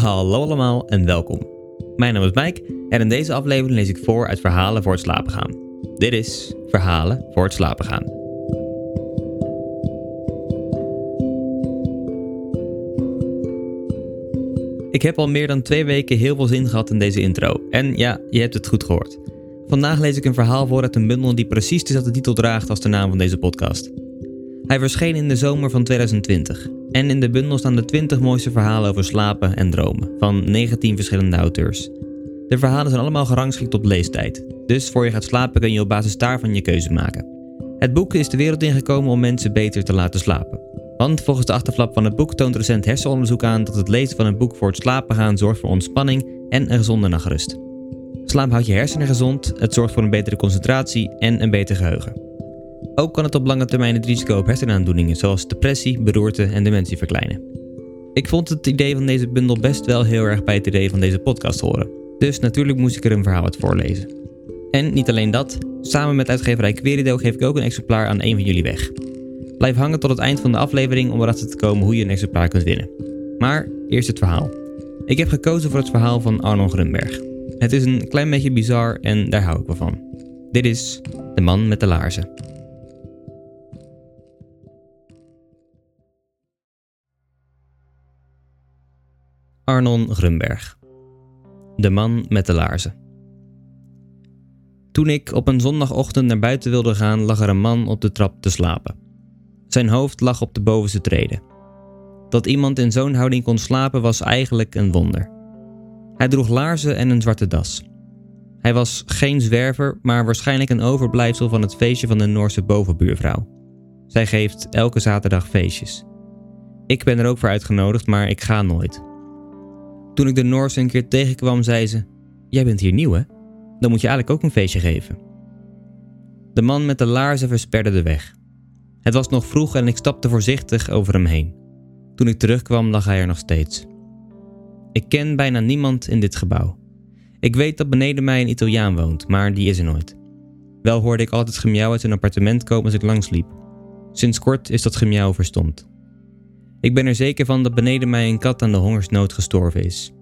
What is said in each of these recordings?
Hallo allemaal en welkom. Mijn naam is Mike en in deze aflevering lees ik voor uit Verhalen voor het slapen gaan. Dit is Verhalen voor het slapen gaan. Ik heb al meer dan twee weken heel veel zin gehad in deze intro. En ja, je hebt het goed gehoord. Vandaag lees ik een verhaal voor uit een bundel die precies dezelfde titel draagt als de naam van deze podcast. Hij verscheen in de zomer van 2020. En in de bundel staan de 20 mooiste verhalen over slapen en dromen van 19 verschillende auteurs. De verhalen zijn allemaal gerangschikt op leestijd. Dus voor je gaat slapen kun je op basis daarvan je keuze maken. Het boek is de wereld ingekomen om mensen beter te laten slapen. Want volgens de achterflap van het boek toont recent hersenonderzoek aan dat het lezen van een boek voor het slapen gaan zorgt voor ontspanning en een gezonde nachtrust. Slaap houdt je hersenen gezond, het zorgt voor een betere concentratie en een beter geheugen. Ook kan het op lange termijn het risico op hersenaandoeningen zoals depressie, beroerte en dementie verkleinen. Ik vond het idee van deze bundel best wel heel erg bij het idee van deze podcast horen. Dus natuurlijk moest ik er een verhaal uit voorlezen. En niet alleen dat, samen met uitgeverij Querido geef ik ook een exemplaar aan een van jullie weg. Blijf hangen tot het eind van de aflevering om erachter te komen hoe je een exemplaar kunt winnen. Maar eerst het verhaal. Ik heb gekozen voor het verhaal van Arnon Grunberg. Het is een klein beetje bizar en daar hou ik van. Dit is De man met de laarzen. Arnon Grunberg. De man met de laarzen. Toen ik op een zondagochtend naar buiten wilde gaan, lag er een man op de trap te slapen. Zijn hoofd lag op de bovenste treden. Dat iemand in zo'n houding kon slapen was eigenlijk een wonder. Hij droeg laarzen en een zwarte das. Hij was geen zwerver, maar waarschijnlijk een overblijfsel van het feestje van de Noorse bovenbuurvrouw. Zij geeft elke zaterdag feestjes. Ik ben er ook voor uitgenodigd, maar ik ga nooit. Toen ik de Noorse een keer tegenkwam, zei ze: Jij bent hier nieuw, hè? Dan moet je eigenlijk ook een feestje geven. De man met de laarzen versperde de weg. Het was nog vroeg en ik stapte voorzichtig over hem heen. Toen ik terugkwam, lag hij er nog steeds. Ik ken bijna niemand in dit gebouw. Ik weet dat beneden mij een Italiaan woont, maar die is er nooit. Wel hoorde ik altijd gemiauw uit zijn appartement komen als ik langsliep. Sinds kort is dat gemiauw verstomd. Ik ben er zeker van dat beneden mij een kat aan de hongersnood gestorven is.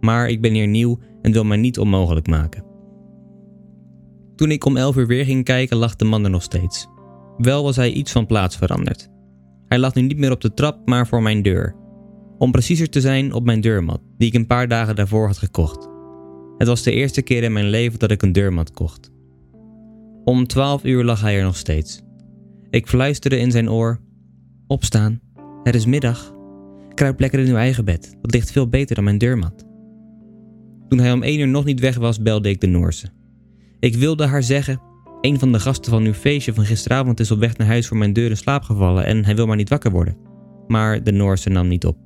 Maar ik ben hier nieuw en wil mij niet onmogelijk maken. Toen ik om elf uur weer ging kijken, lag de man er nog steeds. Wel was hij iets van plaats veranderd. Hij lag nu niet meer op de trap, maar voor mijn deur. Om preciezer te zijn, op mijn deurmat, die ik een paar dagen daarvoor had gekocht. Het was de eerste keer in mijn leven dat ik een deurmat kocht. Om twaalf uur lag hij er nog steeds. Ik fluisterde in zijn oor: Opstaan, het is middag. Kruip lekker in uw eigen bed, dat ligt veel beter dan mijn deurmat. Toen hij om één uur nog niet weg was, belde ik de Noorse. Ik wilde haar zeggen: Een van de gasten van uw feestje van gisteravond is op weg naar huis voor mijn deur in slaap gevallen en hij wil maar niet wakker worden. Maar de Noorse nam niet op.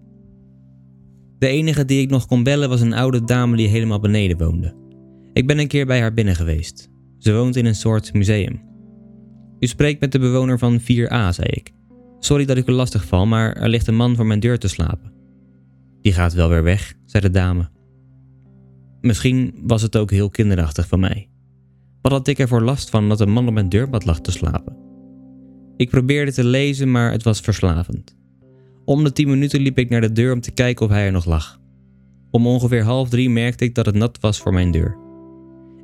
De enige die ik nog kon bellen was een oude dame die helemaal beneden woonde. Ik ben een keer bij haar binnen geweest. Ze woont in een soort museum. U spreekt met de bewoner van 4a, zei ik. Sorry dat ik u lastig val, maar er ligt een man voor mijn deur te slapen. Die gaat wel weer weg, zei de dame. Misschien was het ook heel kinderachtig van mij. Wat had ik ervoor last van dat een man op mijn deurbad lag te slapen? Ik probeerde te lezen, maar het was verslavend. Om de tien minuten liep ik naar de deur om te kijken of hij er nog lag. Om ongeveer half drie merkte ik dat het nat was voor mijn deur.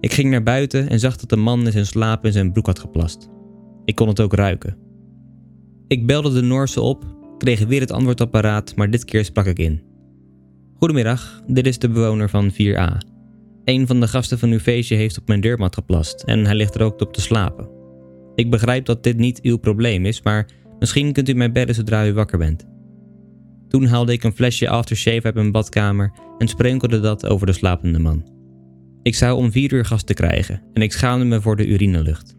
Ik ging naar buiten en zag dat de man in zijn slaap in zijn broek had geplast. Ik kon het ook ruiken. Ik belde de Noorse op, kreeg weer het antwoordapparaat, maar dit keer sprak ik in. Goedemiddag, dit is de bewoner van 4a. Een van de gasten van uw feestje heeft op mijn deurmat geplast en hij ligt er ook op te slapen. Ik begrijp dat dit niet uw probleem is, maar misschien kunt u mij bellen zodra u wakker bent. Toen haalde ik een flesje aftershave uit mijn badkamer en sprenkelde dat over de slapende man. Ik zou om vier uur gasten krijgen en ik schaamde me voor de urinelucht.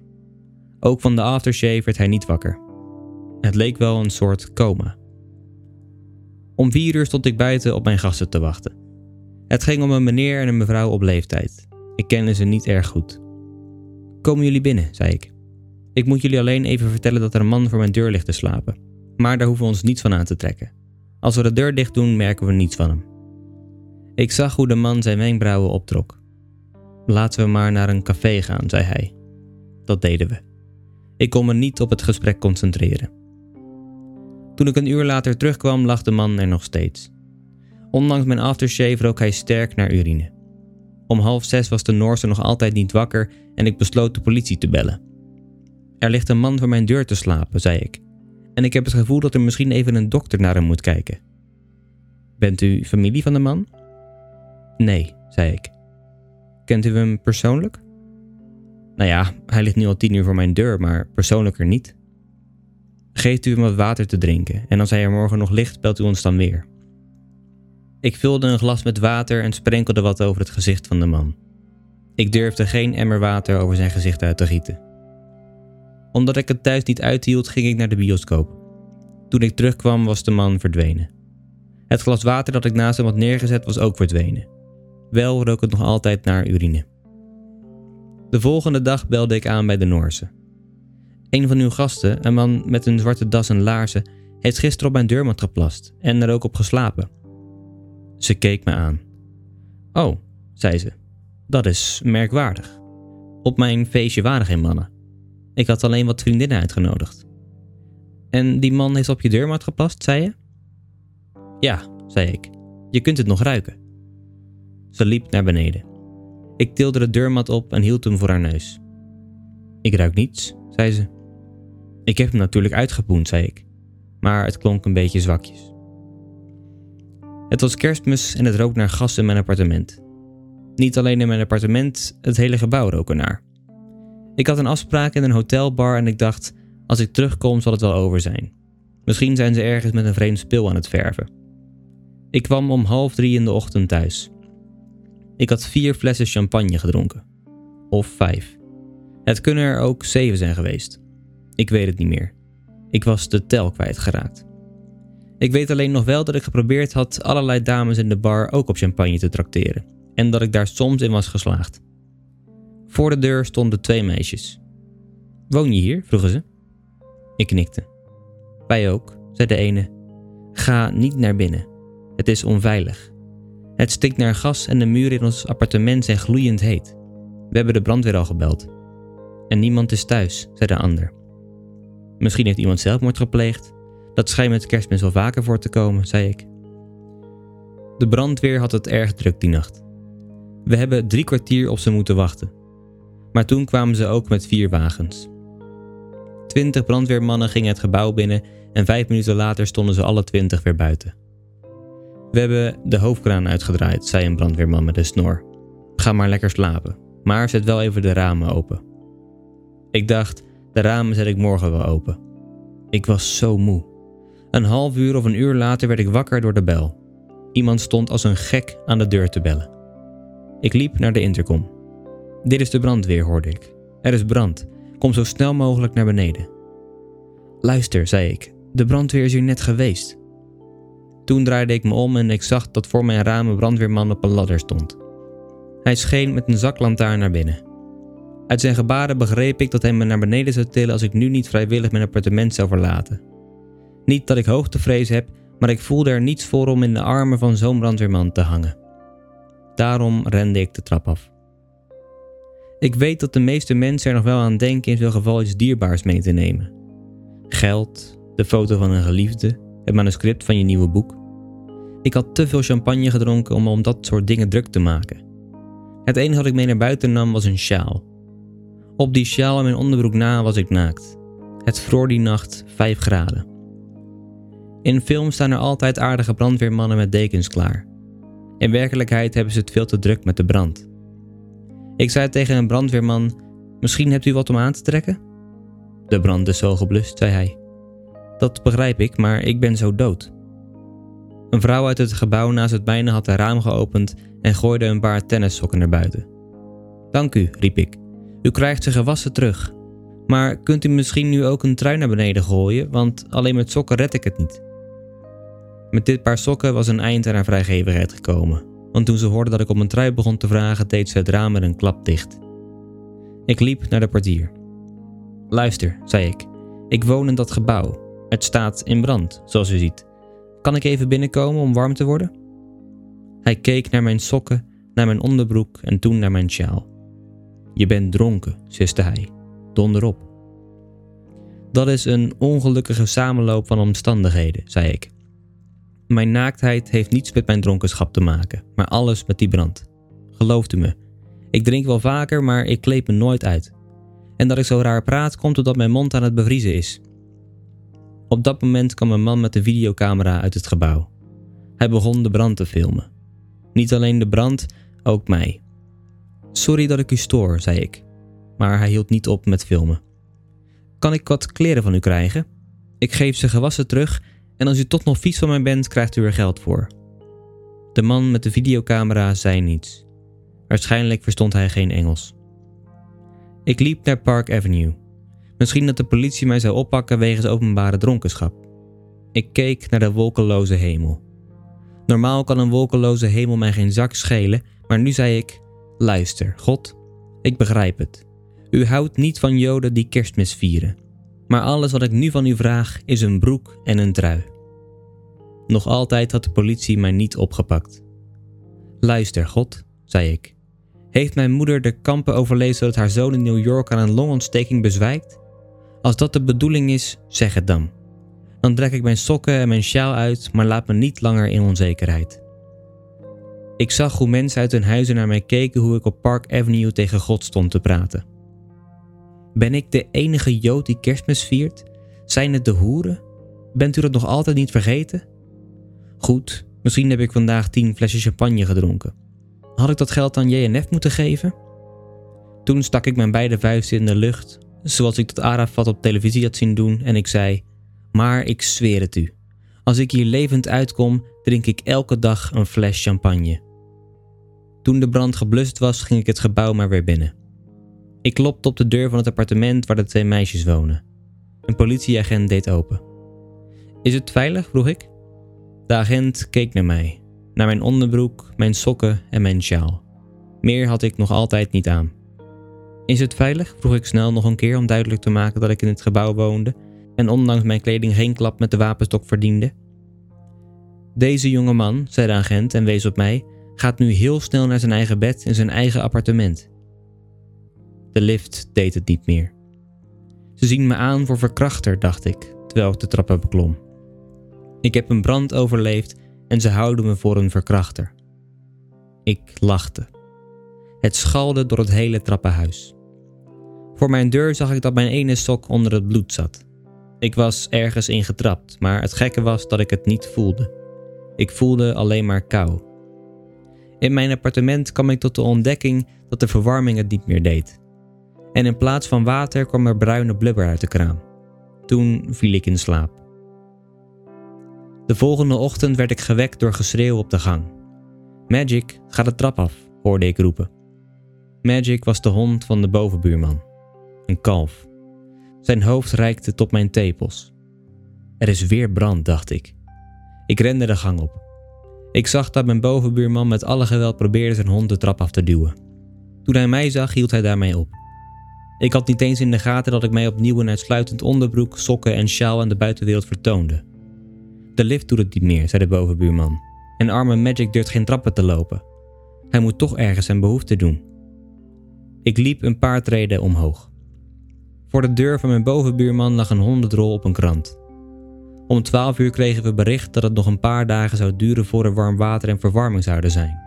Ook van de aftershave werd hij niet wakker. Het leek wel een soort coma. Om vier uur stond ik buiten op mijn gasten te wachten. Het ging om een meneer en een mevrouw op leeftijd. Ik kende ze niet erg goed. Komen jullie binnen, zei ik. Ik moet jullie alleen even vertellen dat er een man voor mijn deur ligt te slapen. Maar daar hoeven we ons niets van aan te trekken. Als we de deur dicht doen, merken we niets van hem. Ik zag hoe de man zijn wenkbrauwen optrok. Laten we maar naar een café gaan, zei hij. Dat deden we. Ik kon me niet op het gesprek concentreren. Toen ik een uur later terugkwam, lag de man er nog steeds. Ondanks mijn aftershave rook hij sterk naar urine. Om half zes was de Noorse nog altijd niet wakker en ik besloot de politie te bellen. Er ligt een man voor mijn deur te slapen, zei ik. En ik heb het gevoel dat er misschien even een dokter naar hem moet kijken. Bent u familie van de man? Nee, zei ik. Kent u hem persoonlijk? Nou ja, hij ligt nu al tien uur voor mijn deur, maar persoonlijker niet. Geeft u hem wat water te drinken en als hij er morgen nog ligt, belt u ons dan weer. Ik vulde een glas met water en sprenkelde wat over het gezicht van de man. Ik durfde geen emmer water over zijn gezicht uit te gieten. Omdat ik het thuis niet uithield, ging ik naar de bioscoop. Toen ik terugkwam, was de man verdwenen. Het glas water dat ik naast hem had neergezet was ook verdwenen. Wel rook het nog altijd naar urine. De volgende dag belde ik aan bij de Noorse. Een van uw gasten, een man met een zwarte das en laarzen, heeft gisteren op mijn deurmat geplast en er ook op geslapen. Ze keek me aan. Oh, zei ze, dat is merkwaardig. Op mijn feestje waren geen mannen. Ik had alleen wat vriendinnen uitgenodigd. En die man heeft op je deurmat geplast, zei je? Ja, zei ik. Je kunt het nog ruiken. Ze liep naar beneden. Ik tilde de deurmat op en hield hem voor haar neus. Ik ruik niets, zei ze. Ik heb hem natuurlijk uitgepoend, zei ik. Maar het klonk een beetje zwakjes. Het was kerstmis en het rook naar gas in mijn appartement. Niet alleen in mijn appartement, het hele gebouw rook ernaar. Ik had een afspraak in een hotelbar en ik dacht: als ik terugkom zal het wel over zijn. Misschien zijn ze ergens met een vreemd spul aan het verven. Ik kwam om half drie in de ochtend thuis. Ik had vier flessen champagne gedronken. Of vijf. Het kunnen er ook zeven zijn geweest. Ik weet het niet meer. Ik was de tel kwijtgeraakt. Ik weet alleen nog wel dat ik geprobeerd had allerlei dames in de bar ook op champagne te trakteren. En dat ik daar soms in was geslaagd. Voor de deur stonden twee meisjes. Woon je hier? vroegen ze. Ik knikte. Wij ook, zei de ene. Ga niet naar binnen. Het is onveilig. Het stikt naar gas en de muren in ons appartement zijn gloeiend heet. We hebben de brandweer al gebeld. En niemand is thuis, zei de ander. Misschien heeft iemand zelfmoord gepleegd. Dat schijnt met kerstmis wel vaker voor te komen, zei ik. De brandweer had het erg druk die nacht. We hebben drie kwartier op ze moeten wachten. Maar toen kwamen ze ook met vier wagens. Twintig brandweermannen gingen het gebouw binnen en vijf minuten later stonden ze alle twintig weer buiten. We hebben de hoofdkraan uitgedraaid, zei een brandweerman met een snor. Ga maar lekker slapen, maar zet wel even de ramen open. Ik dacht, de ramen zet ik morgen wel open. Ik was zo moe. Een half uur of een uur later werd ik wakker door de bel. Iemand stond als een gek aan de deur te bellen. Ik liep naar de intercom. Dit is de brandweer, hoorde ik. Er is brand. Kom zo snel mogelijk naar beneden. Luister, zei ik. De brandweer is hier net geweest. Toen draaide ik me om en ik zag dat voor mijn raam een brandweerman op een ladder stond. Hij scheen met een zaklantaarn naar binnen. Uit zijn gebaren begreep ik dat hij me naar beneden zou tillen als ik nu niet vrijwillig mijn appartement zou verlaten. Niet dat ik hoogtevrees heb, maar ik voelde er niets voor om in de armen van zo'n brandweerman te hangen. Daarom rende ik de trap af. Ik weet dat de meeste mensen er nog wel aan denken in zo'n geval iets dierbaars mee te nemen. Geld, de foto van een geliefde, het manuscript van je nieuwe boek. Ik had te veel champagne gedronken om om dat soort dingen druk te maken. Het enige wat ik mee naar buiten nam was een sjaal. Op die sjaal en mijn onderbroek na was ik naakt. Het vroor die nacht 5 graden. In films staan er altijd aardige brandweermannen met dekens klaar. In werkelijkheid hebben ze het veel te druk met de brand. Ik zei tegen een brandweerman: Misschien hebt u wat om aan te trekken? De brand is zo geblust, zei hij. Dat begrijp ik, maar ik ben zo dood. Een vrouw uit het gebouw naast het mijne had het raam geopend en gooide een paar tennissokken naar buiten. Dank u, riep ik. U krijgt ze gewassen terug. Maar kunt u misschien nu ook een trui naar beneden gooien, want alleen met sokken red ik het niet. Met dit paar sokken was een eind aan haar vrijgevigheid gekomen, want toen ze hoorde dat ik om een trui begon te vragen, deed ze het raam met een klap dicht. Ik liep naar de portier. Luister, zei ik, ik woon in dat gebouw. Het staat in brand, zoals u ziet. Kan ik even binnenkomen om warm te worden? Hij keek naar mijn sokken, naar mijn onderbroek en toen naar mijn sjaal. Je bent dronken, siste hij. Donder op. Dat is een ongelukkige samenloop van omstandigheden, zei ik. Mijn naaktheid heeft niets met mijn dronkenschap te maken, maar alles met die brand. Gelooft u me. Ik drink wel vaker, maar ik kleed me nooit uit. En dat ik zo raar praat, komt omdat mijn mond aan het bevriezen is. Op dat moment kwam een man met een videocamera uit het gebouw. Hij begon de brand te filmen. Niet alleen de brand, ook mij. Sorry dat ik u stoor, zei ik. Maar hij hield niet op met filmen. Kan ik wat kleren van u krijgen? Ik geef ze gewassen terug en als u toch nog vies van mij bent, krijgt u er geld voor. De man met de videocamera zei niets. Waarschijnlijk verstond hij geen Engels. Ik liep naar Park Avenue. Misschien dat de politie mij zou oppakken wegens openbare dronkenschap. Ik keek naar de wolkenloze hemel. Normaal kan een wolkenloze hemel mij geen zak schelen, maar nu zei ik: Luister, God, ik begrijp het. U houdt niet van Joden die kerstmis vieren. Maar alles wat ik nu van u vraag is een broek en een trui. Nog altijd had de politie mij niet opgepakt. Luister, God, zei ik. Heeft mijn moeder de kampen overleefd zodat haar zoon in New York aan een longontsteking bezwijkt? Als dat de bedoeling is, zeg het dan. Dan trek ik mijn sokken en mijn sjaal uit, maar laat me niet langer in onzekerheid. Ik zag hoe mensen uit hun huizen naar mij keken hoe ik op Park Avenue tegen God stond te praten. Ben ik de enige Jood die kerstmis viert? Zijn het de hoeren? Bent u dat nog altijd niet vergeten? Goed, misschien heb ik vandaag tien flesjes champagne gedronken. Had ik dat geld aan JNF moeten geven? Toen stak ik mijn beide vuisten in de lucht, zoals ik dat Arafat op televisie had zien doen, en ik zei: Maar ik zweer het u. Als ik hier levend uitkom, drink ik elke dag een fles champagne. Toen de brand geblust was, ging ik het gebouw maar weer binnen. Ik klopte op de deur van het appartement waar de twee meisjes wonen. Een politieagent deed open. Is het veilig? vroeg ik. De agent keek naar mij, naar mijn onderbroek, mijn sokken en mijn sjaal. Meer had ik nog altijd niet aan. Is het veilig? vroeg ik snel nog een keer om duidelijk te maken dat ik in het gebouw woonde en ondanks mijn kleding geen klap met de wapenstok verdiende. Deze jonge man, zei de agent en wees op mij, gaat nu heel snel naar zijn eigen bed in zijn eigen appartement. De lift deed het niet meer. Ze zien me aan voor verkrachter, dacht ik, terwijl ik de trappen beklom. Ik heb een brand overleefd en ze houden me voor een verkrachter. Ik lachte. Het schalde door het hele trappenhuis. Voor mijn deur zag ik dat mijn ene sok onder het bloed zat. Ik was ergens ingetrapt, maar het gekke was dat ik het niet voelde. Ik voelde alleen maar kou. In mijn appartement kwam ik tot de ontdekking dat de verwarming het niet meer deed. En in plaats van water kwam er bruine blubber uit de kraan. Toen viel ik in slaap. De volgende ochtend werd ik gewekt door geschreeuw op de gang. Magic, ga de trap af, hoorde ik roepen. Magic was de hond van de bovenbuurman. Een kalf. Zijn hoofd reikte tot mijn tepels. Er is weer brand, dacht ik. Ik rende de gang op. Ik zag dat mijn bovenbuurman met alle geweld probeerde zijn hond de trap af te duwen. Toen hij mij zag, hield hij daarmee op. Ik had niet eens in de gaten dat ik mij opnieuw in uitsluitend onderbroek, sokken en sjaal aan de buitenwereld vertoonde. De lift doet het niet meer, zei de bovenbuurman. En arme Magic durft geen trappen te lopen. Hij moet toch ergens zijn behoefte doen. Ik liep een paar treden omhoog. Voor de deur van mijn bovenbuurman lag een hondendrol op een krant. Om 12 uur kregen we bericht dat het nog een paar dagen zou duren voor er warm water en verwarming zouden zijn.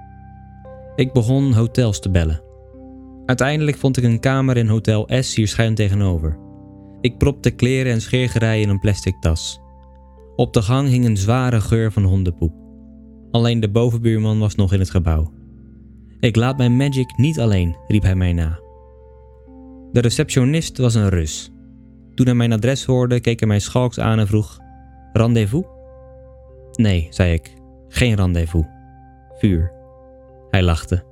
Ik begon hotels te bellen. Uiteindelijk vond ik een kamer in Hotel S hier schuin tegenover. Ik propte kleren en scheergerei in een plastic tas. Op de gang hing een zware geur van hondenpoep. Alleen de bovenbuurman was nog in het gebouw. Ik laat mijn magic niet alleen, riep hij mij na. De receptionist was een Rus. Toen hij mijn adres hoorde, keek hij mij schalks aan en vroeg: Rendezvous? Nee, zei ik, geen rendezvous. Vuur. Hij lachte.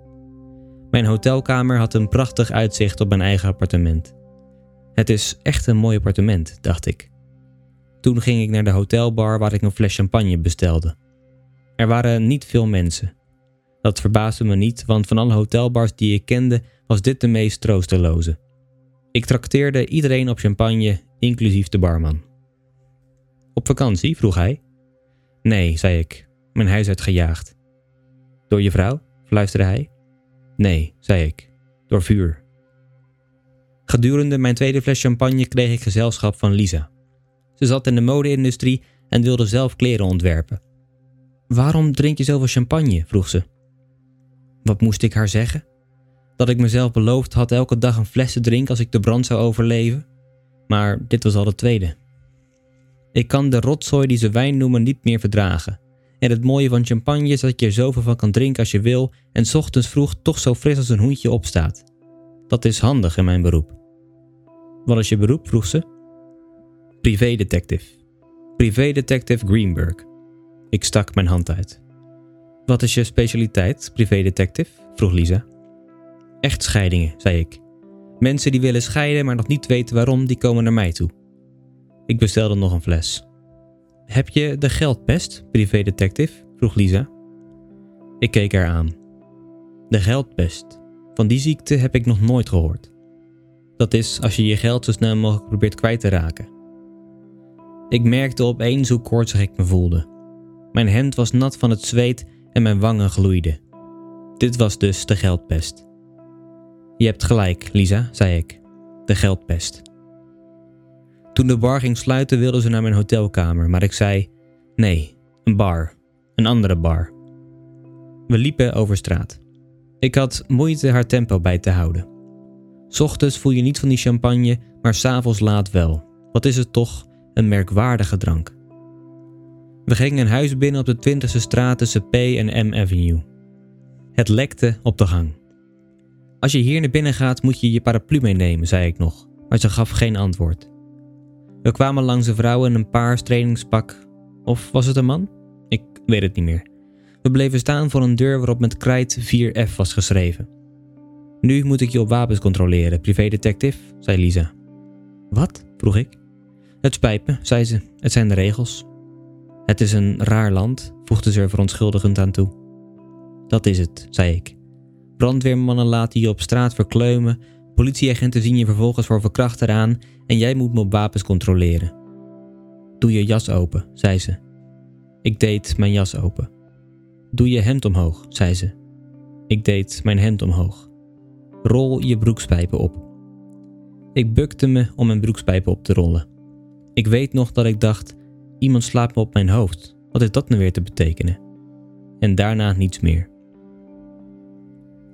Mijn hotelkamer had een prachtig uitzicht op mijn eigen appartement. Het is echt een mooi appartement, dacht ik. Toen ging ik naar de hotelbar waar ik een fles champagne bestelde. Er waren niet veel mensen. Dat verbaasde me niet, want van alle hotelbars die ik kende was dit de meest troosteloze. Ik trakteerde iedereen op champagne, inclusief de barman. Op vakantie? vroeg hij. Nee, zei ik, mijn huis uitgejaagd. Door je vrouw? fluisterde hij. Nee, zei ik, door vuur. Gedurende mijn tweede fles champagne kreeg ik gezelschap van Lisa. Ze zat in de mode-industrie en wilde zelf kleren ontwerpen. Waarom drink je zoveel champagne? vroeg ze. Wat moest ik haar zeggen? Dat ik mezelf beloofd had elke dag een fles te drinken als ik de brand zou overleven? Maar dit was al de tweede. Ik kan de rotzooi die ze wijn noemen niet meer verdragen. En het mooie van champagne is dat je er zoveel van kan drinken als je wil en ochtends vroeg toch zo fris als een hoentje opstaat. Dat is handig in mijn beroep. Wat is je beroep? vroeg ze. Privédetective. Privédetective Greenberg. Ik stak mijn hand uit. Wat is je specialiteit, privédetective? vroeg Lisa. Echtscheidingen, zei ik. Mensen die willen scheiden, maar nog niet weten waarom, die komen naar mij toe. Ik bestelde nog een fles. Heb je de geldpest, privédetective? vroeg Lisa. Ik keek haar aan. De geldpest. Van die ziekte heb ik nog nooit gehoord. Dat is als je je geld zo snel mogelijk probeert kwijt te raken. Ik merkte opeens hoe koortsig ik me voelde. Mijn hemd was nat van het zweet en mijn wangen gloeiden. Dit was dus de geldpest. Je hebt gelijk, Lisa, zei ik. De geldpest. Toen de bar ging sluiten wilde ze naar mijn hotelkamer, maar ik zei: Nee, een bar. Een andere bar. We liepen over straat. Ik had moeite haar tempo bij te houden. Ochtends voel je niet van die champagne, maar s'avonds laat wel. Wat is het toch, een merkwaardige drank. We gingen een huis binnen op de 20e straat tussen P en M Avenue. Het lekte op de gang. Als je hier naar binnen gaat, moet je je paraplu meenemen, zei ik nog, maar ze gaf geen antwoord. We kwamen langs een vrouw in een paars trainingspak. Of was het een man? Ik weet het niet meer. We bleven staan voor een deur waarop met krijt 4F was geschreven. Nu moet ik je op wapens controleren, privédetective, zei Lisa. Wat? vroeg ik. Het spijt me, zei ze. Het zijn de regels. Het is een raar land, voegde ze er verontschuldigend aan toe. Dat is het, zei ik. Brandweermannen laten je op straat verkleumen, politieagenten zien je vervolgens voor verkrachter aan en jij moet me op wapens controleren. Doe je jas open, zei ze. Ik deed mijn jas open. Doe je hemd omhoog, zei ze. Ik deed mijn hemd omhoog. Rol je broekspijpen op. Ik bukte me om mijn broekspijpen op te rollen. Ik weet nog dat ik dacht: iemand slaapt me op mijn hoofd. Wat is dat nu weer te betekenen? En daarna niets meer.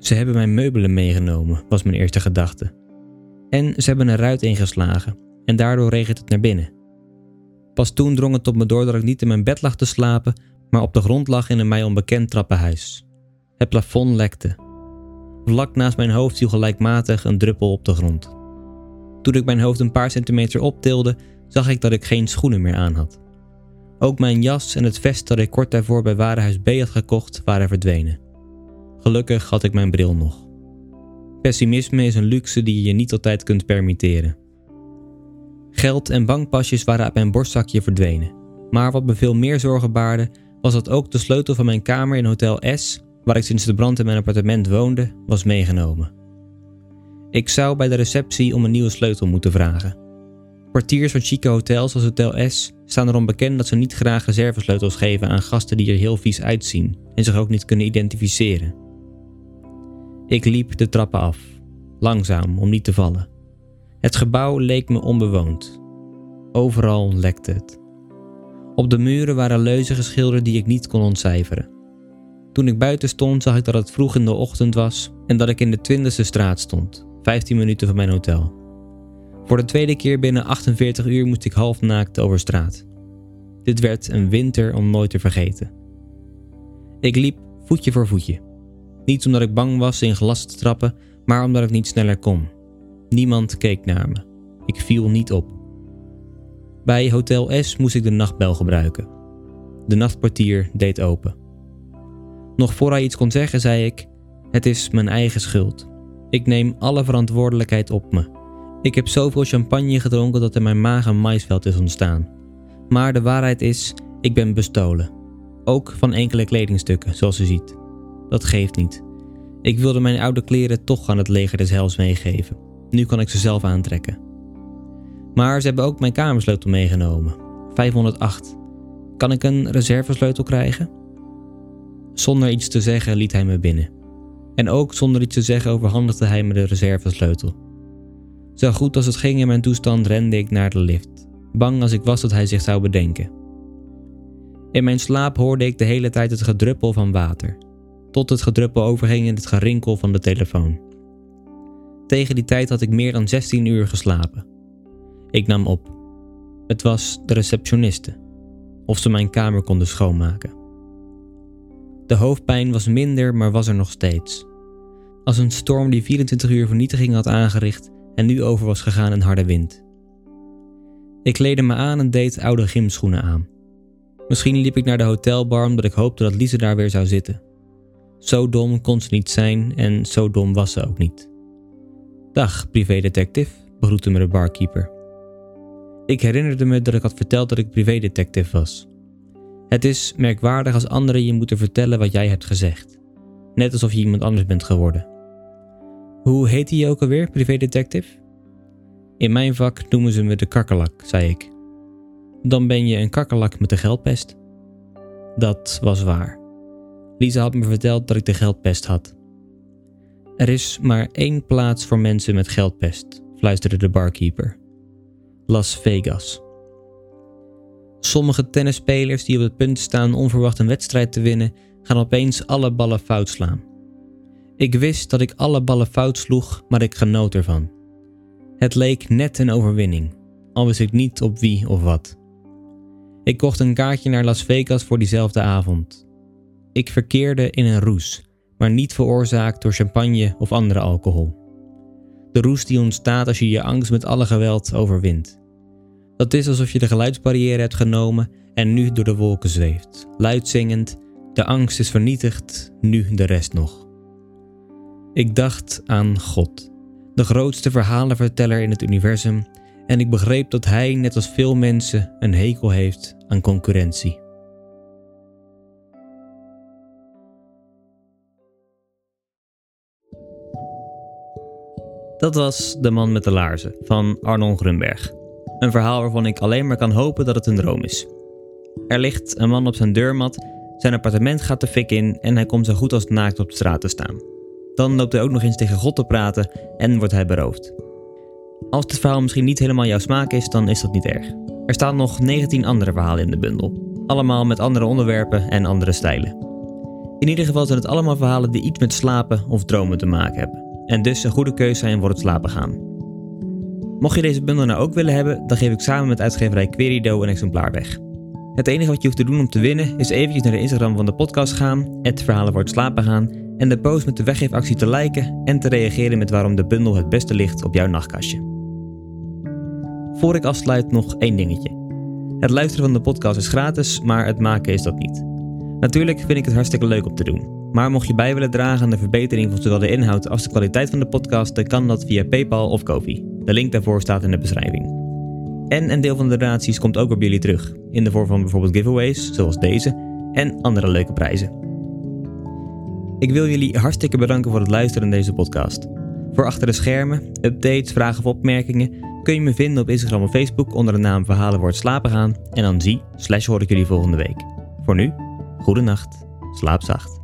Ze hebben mijn meubelen meegenomen, was mijn eerste gedachte. En ze hebben een ruit ingeslagen en daardoor regent het naar binnen. Pas toen drong het op me door dat ik niet in mijn bed lag te slapen, maar op de grond lag in een mij onbekend trappenhuis. Het plafond lekte. Vlak naast mijn hoofd viel gelijkmatig een druppel op de grond. Toen ik mijn hoofd een paar centimeter optilde, zag ik dat ik geen schoenen meer aan had. Ook mijn jas en het vest dat ik kort daarvoor bij Warenhuis B had gekocht, waren verdwenen. Gelukkig had ik mijn bril nog. Pessimisme is een luxe die je niet altijd kunt permitteren. Geld en bankpasjes waren uit mijn borstzakje verdwenen. Maar wat me veel meer zorgen baarde, was dat ook de sleutel van mijn kamer in Hotel S, waar ik sinds de brand in mijn appartement woonde, was meegenomen. Ik zou bij de receptie om een nieuwe sleutel moeten vragen. Kwartiers van chique hotels als Hotel S staan erom bekend dat ze niet graag reservesleutels geven aan gasten die er heel vies uitzien en zich ook niet kunnen identificeren. Ik liep de trappen af, langzaam om niet te vallen. Het gebouw leek me onbewoond. Overal lekte het. Op de muren waren leuzen geschilderd die ik niet kon ontcijferen. Toen ik buiten stond, zag ik dat het vroeg in de ochtend was en dat ik in de 20e straat stond, 15 minuten van mijn hotel. Voor de tweede keer binnen 48 uur moest ik half naakt over straat. Dit werd een winter om nooit te vergeten. Ik liep voetje voor voetje. Niet omdat ik bang was in glas te trappen, maar omdat ik niet sneller kon. Niemand keek naar me. Ik viel niet op. Bij Hotel S moest ik de nachtbel gebruiken. De nachtportier deed open. Nog voor hij iets kon zeggen, zei ik: Het is mijn eigen schuld. Ik neem alle verantwoordelijkheid op me. Ik heb zoveel champagne gedronken dat in mijn maag een maisveld is ontstaan. Maar de waarheid is, ik ben bestolen. Ook van enkele kledingstukken, zoals u ziet. Dat geeft niet. Ik wilde mijn oude kleren toch aan het leger des hels meegeven. Nu kan ik ze zelf aantrekken. Maar ze hebben ook mijn kamersleutel meegenomen. 508. Kan ik een reservesleutel krijgen? Zonder iets te zeggen liet hij me binnen. En ook zonder iets te zeggen overhandigde hij me de reservesleutel. Zo goed als het ging in mijn toestand rende ik naar de lift, bang als ik was dat hij zich zou bedenken. In mijn slaap hoorde ik de hele tijd het gedruppel van water, tot het gedruppel overging in het gerinkel van de telefoon. Tegen die tijd had ik meer dan 16 uur geslapen. Ik nam op. Het was de receptioniste. Of ze mijn kamer konden schoonmaken. De hoofdpijn was minder, maar was er nog steeds. Als een storm die 24 uur vernietiging had aangericht en nu over was gegaan in harde wind. Ik kleedde me aan en deed oude gymschoenen aan. Misschien liep ik naar de hotelbar omdat ik hoopte dat Lise daar weer zou zitten. Zo dom kon ze niet zijn en zo dom was ze ook niet. Dag, privédetective, begroette me de barkeeper. Ik herinnerde me dat ik had verteld dat ik privédetective was. Het is merkwaardig als anderen je moeten vertellen wat jij hebt gezegd. Net alsof je iemand anders bent geworden. Hoe heet hij ook alweer, privédetective? In mijn vak noemen ze me de kakkerlak, zei ik. Dan ben je een kakkerlak met de geldpest. Dat was waar. Lisa had me verteld dat ik de geldpest had. Er is maar één plaats voor mensen met geldpest, fluisterde de barkeeper. Las Vegas. Sommige tennisspelers die op het punt staan onverwacht een wedstrijd te winnen, gaan opeens alle ballen fout slaan. Ik wist dat ik alle ballen fout sloeg, maar ik genoot ervan. Het leek net een overwinning, al wist ik niet op wie of wat. Ik kocht een kaartje naar Las Vegas voor diezelfde avond. Ik verkeerde in een roes, maar niet veroorzaakt door champagne of andere alcohol. De roes die ontstaat als je je angst met alle geweld overwint. Dat is alsof je de geluidsbarrière hebt genomen en nu door de wolken zweeft, luid zingend: De angst is vernietigd, nu de rest nog. Ik dacht aan God, de grootste verhalenverteller in het universum, en ik begreep dat Hij, net als veel mensen, een hekel heeft aan concurrentie. Dat was De Man met de Laarzen van Arnon Grunberg. Een verhaal waarvan ik alleen maar kan hopen dat het een droom is. Er ligt een man op zijn deurmat, zijn appartement gaat de fik in en hij komt zo goed als naakt op de straat te staan. Dan loopt hij ook nog eens tegen God te praten en wordt hij beroofd. Als dit verhaal misschien niet helemaal jouw smaak is, dan is dat niet erg. Er staan nog 19 andere verhalen in de bundel. Allemaal met andere onderwerpen en andere stijlen. In ieder geval zijn het allemaal verhalen die iets met slapen of dromen te maken hebben. En dus een goede keuze zijn voor het slapen gaan. Mocht je deze bundel nou ook willen hebben, dan geef ik samen met uitgeverij Querido een exemplaar weg. Het enige wat je hoeft te doen om te winnen is eventjes naar de Instagram van de podcast gaan, het verhalen voor het slapen gaan en de post met de weggeefactie te liken en te reageren met waarom de bundel het beste ligt op jouw nachtkastje. Voor ik afsluit nog één dingetje. Het luisteren van de podcast is gratis, maar het maken is dat niet. Natuurlijk vind ik het hartstikke leuk om te doen. Maar mocht je bij willen dragen aan de verbetering van zowel de inhoud als de kwaliteit van de podcast, dan kan dat via PayPal of Kofi. De link daarvoor staat in de beschrijving. En een deel van de donaties komt ook op jullie terug, in de vorm van bijvoorbeeld giveaways, zoals deze, en andere leuke prijzen. Ik wil jullie hartstikke bedanken voor het luisteren naar deze podcast. Voor achter de schermen, updates, vragen of opmerkingen kun je me vinden op Instagram of Facebook onder de naam Verhalen wordt slapen gaan en dan zie slash hoor ik jullie volgende week. Voor nu, goede nacht, slaap zacht.